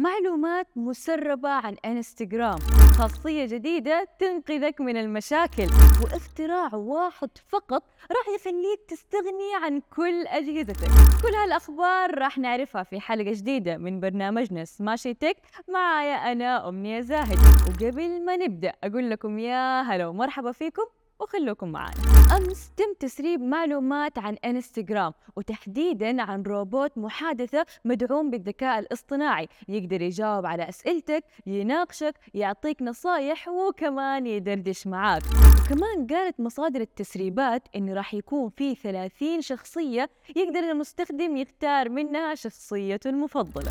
معلومات مسربة عن انستغرام. خاصية جديدة تنقذك من المشاكل. واختراع واحد فقط راح يخليك تستغني عن كل أجهزتك. كل هالأخبار راح نعرفها في حلقة جديدة من برنامجنا سماشي تك معايا أنا أمنية زاهد. وقبل ما نبدأ أقول لكم يا هلا ومرحبا فيكم وخلوكم معنا أمس تم تسريب معلومات عن إنستغرام وتحديدا عن روبوت محادثة مدعوم بالذكاء الاصطناعي يقدر يجاوب على أسئلتك يناقشك يعطيك نصايح وكمان يدردش معاك. وكمان قالت مصادر التسريبات إنه راح يكون في 30 شخصية يقدر المستخدم يختار منها شخصيته المفضلة.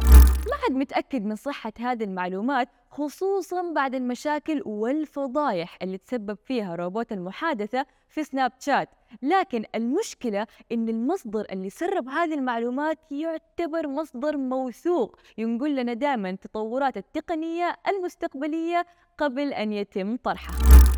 ما حد متأكد من صحة هذه المعلومات خصوصا بعد المشاكل والفضايح اللي تسبب فيها روبوت المحادثة في سناب شات. لكن المشكلة إن المصدر اللي سرب هذه المعلومات يعتبر مصدر موثوق. ينقل لنا دائما التطورات التقنية المستقبلية قبل أن يتم طرحها.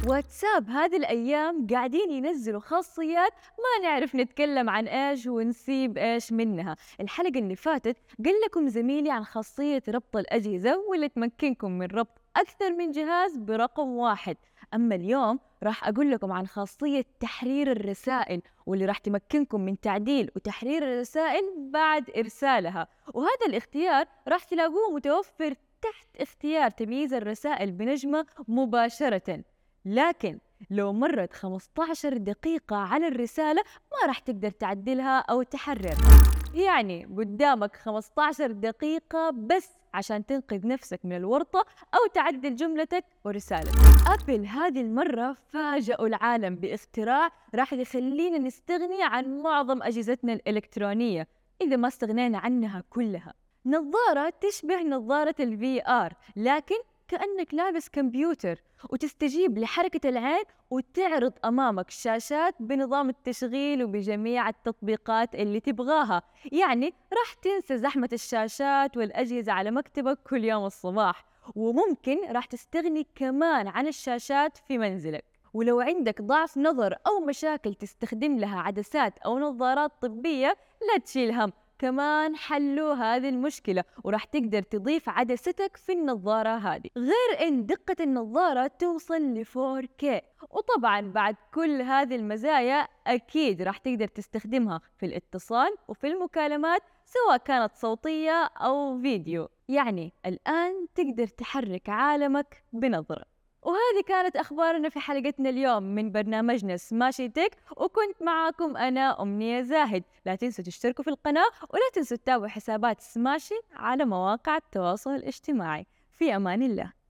واتساب هذه الأيام قاعدين ينزلوا خاصيات ما نعرف نتكلم عن إيش ونسيب إيش منها. الحلقة اللي فاتت قل لكم زميلي عن خاصية ربط الأجهزة واللي تمكنكم من ربط أكثر من جهاز برقم واحد. أما اليوم راح أقول لكم عن خاصية تحرير الرسائل واللي راح تمكنكم من تعديل وتحرير الرسائل بعد إرسالها. وهذا الاختيار راح تلاقوه متوفر تحت اختيار تمييز الرسائل بنجمة مباشرة. لكن لو مرت 15 دقيقة على الرسالة ما راح تقدر تعدلها أو تحررها. يعني قدامك 15 دقيقة بس عشان تنقذ نفسك من الورطة أو تعدل جملتك ورسالتك. أبل هذه المرة فاجأوا العالم باختراع راح يخلينا نستغني عن معظم أجهزتنا الإلكترونية إذا ما استغنينا عنها كلها. نظارة تشبه نظارة ال VR لكن كأنك لابس كمبيوتر وتستجيب لحركة العين وتعرض أمامك شاشات بنظام التشغيل وبجميع التطبيقات اللي تبغاها. يعني راح تنسى زحمة الشاشات والأجهزة على مكتبك كل يوم الصباح وممكن راح تستغني كمان عن الشاشات في منزلك. ولو عندك ضعف نظر أو مشاكل تستخدم لها عدسات أو نظارات طبية لا تشيل هم. كمان حلوا هذه المشكلة وراح تقدر تضيف عدستك في النظارة هذه. غير إن دقة النظارة توصل ل 4K وطبعا بعد كل هذه المزايا أكيد راح تقدر تستخدمها في الاتصال وفي المكالمات سواء كانت صوتية أو فيديو. يعني الآن تقدر تحرك عالمك بنظرة. وهذه كانت أخبارنا في حلقتنا اليوم من برنامجنا سماشي تك وكنت معاكم أنا أمنية زاهد. لا تنسوا تشتركوا في القناة ولا تنسوا تتابعوا حسابات سماشي على مواقع التواصل الاجتماعي. في أمان الله.